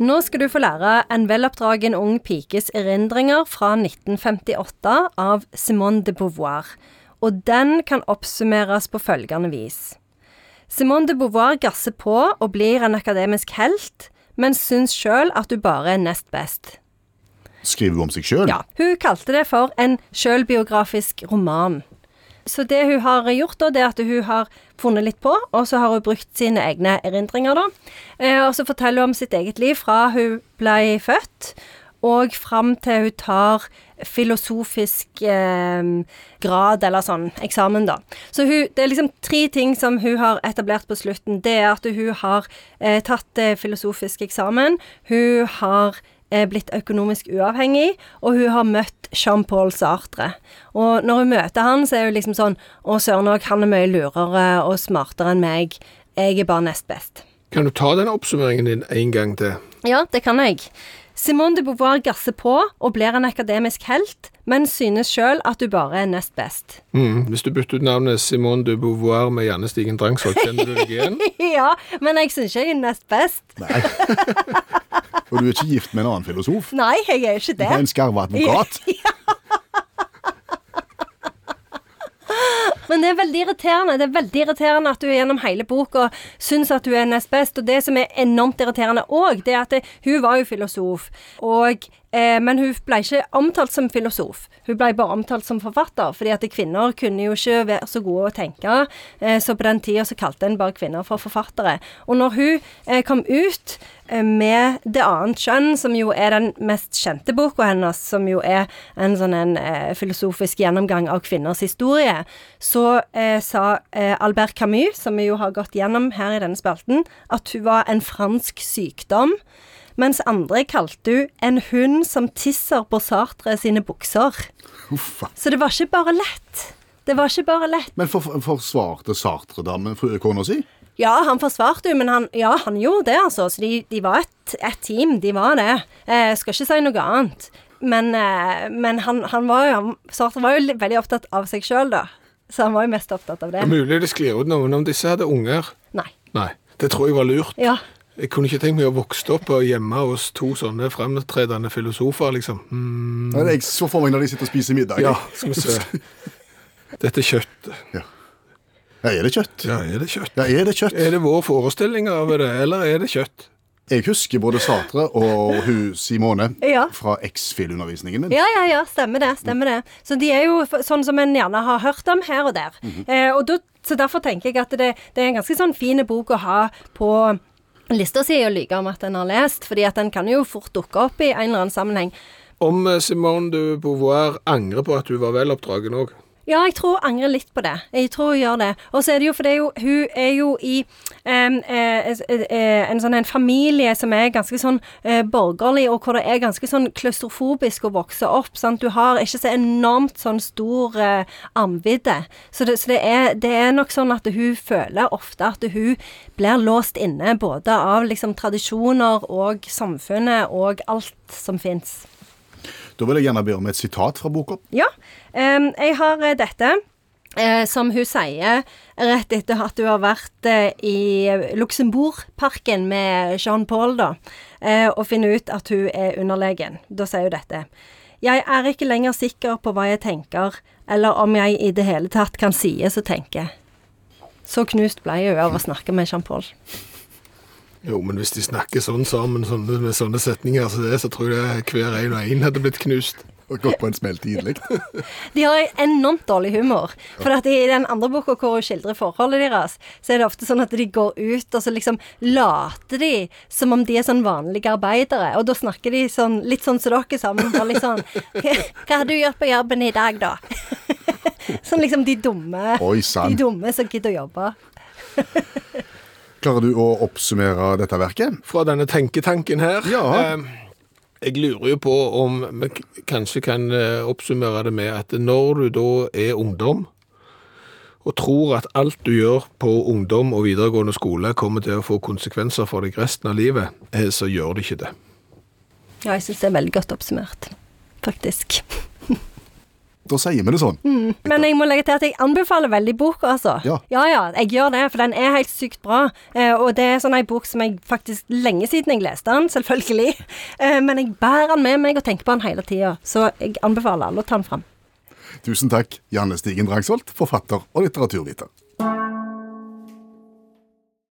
Nå skal du få lære en veloppdragen ung pikes erindringer fra 1958 av Simone de Beauvoir, og den kan oppsummeres på følgende vis. Simone de Beauvoir gasser på og blir en akademisk helt, men syns sjøl at hun bare er nest best. Skriver hun om seg sjøl? Ja, hun kalte det for en sjølbiografisk roman. Så det hun har gjort, da, det er at hun har funnet litt på, og så har hun brukt sine egne erindringer, da. Eh, og så forteller hun om sitt eget liv fra hun ble født, og fram til hun tar filosofisk eh, grad, eller sånn, eksamen, da. Så hun, det er liksom tre ting som hun har etablert på slutten. Det er at hun har eh, tatt eh, filosofisk eksamen. Hun har blitt økonomisk uavhengig, og hun har møtt Jean-Paul Sartre. Og når hun møter han, så er hun liksom sånn Å, søren òg, han er mye lurere og smartere enn meg. Jeg er bare nest best. Kan du ta den oppsummeringen din en gang til? Ja, det kan jeg. Simone de Beauvoir gasser på og blir en akademisk helt, men synes sjøl at hun bare er nest best. Mm. Hvis du bytter ut navnet Simone de Beauvoir med Janne Stigen Drangsvold, kjenner du deg igjen? ja, men jeg synes ikke jeg er nest best. Nei. Og du er ikke gift med en annen filosof? Nei, jeg er ikke det. Du er en skarve advokat? Men det er veldig irriterende. Det er veldig irriterende at du gjennom hele boka syns at du er nest best. Og det som er enormt irriterende òg, det er at det, hun var jo filosof. Og, eh, men hun ble ikke omtalt som filosof. Hun ble bare omtalt som forfatter. fordi at kvinner kunne jo ikke være så gode å tenke. Eh, så på den tida så kalte en bare kvinner for forfattere. Og når hun eh, kom ut med Det annet kjønn, som jo er den mest kjente boka hennes, som jo er en sånn en eh, filosofisk gjennomgang av kvinners historie, så eh, sa eh, Albert Camus, som vi jo har gått gjennom her i denne spalten, at hun var en fransk sykdom. Mens andre kalte hun en hund som tisser på Sartre sine bukser. Uffa. Så det var ikke bare lett. Det var ikke bare lett. Men for, forsvarte Sartre-damen med kona si? Ja, han forsvarte jo, men han, ja, han gjorde det, altså. Så de, de var et, et team, de var det. Eh, skal ikke si noe annet. Men, eh, men han, han var jo han, Sartre var jo veldig opptatt av seg sjøl, da. Så han var jo mest opptatt av Det det. er mulig det sklir ut noen om disse hadde unger. Nei. Nei, det tror jeg var lurt. Ja. Jeg kunne ikke tenkt meg å vokse opp og hjemme hos to sånne fremtredende filosofer, liksom. Mm, Ja, Jeg så for meg når de sitter og spiser middag. ja, skal vi se. Dette kjøttet. Ja, er det kjøtt? Ja, er det kjøtt? Ja, er det kjøtt? Er det vår forestilling av det, eller er det kjøtt? Jeg husker både Satre og hun Simone Ja. fra X-FIL-undervisningen min. Ja, ja, ja, stemmer det. stemmer det. Så de er jo sånn som en gjerne har hørt om her og der. eh, og da, så derfor tenker jeg at det, det er en ganske sånn fin bok å ha på lista si og lyge om at en har lest, fordi at den kan jo fort dukke opp i en eller annen sammenheng. Om eh, Simone de Beauvoir angrer på at hun var veloppdragen òg. Ja, jeg tror hun angrer litt på det. Jeg tror hun gjør det. Og så er det jo, for det jo, hun er jo i um, eh, eh, en sånn en familie som er ganske sånn eh, borgerlig, og hvor det er ganske sånn klaustrofobisk å vokse opp. Sant? Du har ikke så enormt sånn stor eh, armvidde. Så, det, så det, er, det er nok sånn at hun føler ofte at hun blir låst inne både av liksom tradisjoner og samfunnet og alt som fins. Da vil jeg gjerne be om et sitat fra boka. Ja. jeg har eh, dette. eh, som hun sier rett etter at hun har vært eh, i Luxembourgparken med Jean-Paul, da, og finner ut at hun er underlegen. Da sier hun dette. Jeg er ikke lenger sikker på hva jeg tenker, eller om jeg i det hele tatt kan sies å tenke. Så knust ble jeg av å snakke med Jean-Paul. Jo, men hvis de snakker sånn sammen sånne, med sånne setninger som det, så tror jeg hver en og en hadde blitt knust. Og gått på en smell tidlig. De har enormt dårlig humor. For at i den andre boka hvor hun skildrer forholdet deres, så er det ofte sånn at de går ut, og så liksom later de som om de er sånn vanlige arbeidere. Og da snakker de sånn litt sånn som dere sammen. Bare litt sånn Hva har du gjort på jobben i dag, da? sånn liksom de dumme. Oi De dumme som gidder å jobbe. Klarer du å oppsummere dette verket? Fra denne tenketanken her. Ja. eh, jeg lurer jo på om vi kanskje kan eh, oppsummere det med at når du da er ungdom, og tror at alt du gjør på ungdom og videregående skole kommer til å få konsekvenser for deg resten av livet, eh, så gjør det ikke det. Ja, jeg syns det er veldig godt oppsummert. Faktisk. Da sier vi det sånn. Men jeg må legge til at jeg anbefaler veldig boka, altså. Ja. ja, ja, jeg gjør det, for den er helt sykt bra. Eh, og det er sånn ei bok som jeg faktisk Lenge siden jeg leste den, selvfølgelig. Eh, men jeg bærer den med meg og tenker på den hele tida. Så jeg anbefaler alle å ta den fram. Tusen takk, Janne Stigen Drangsvold, forfatter og litteraturviter.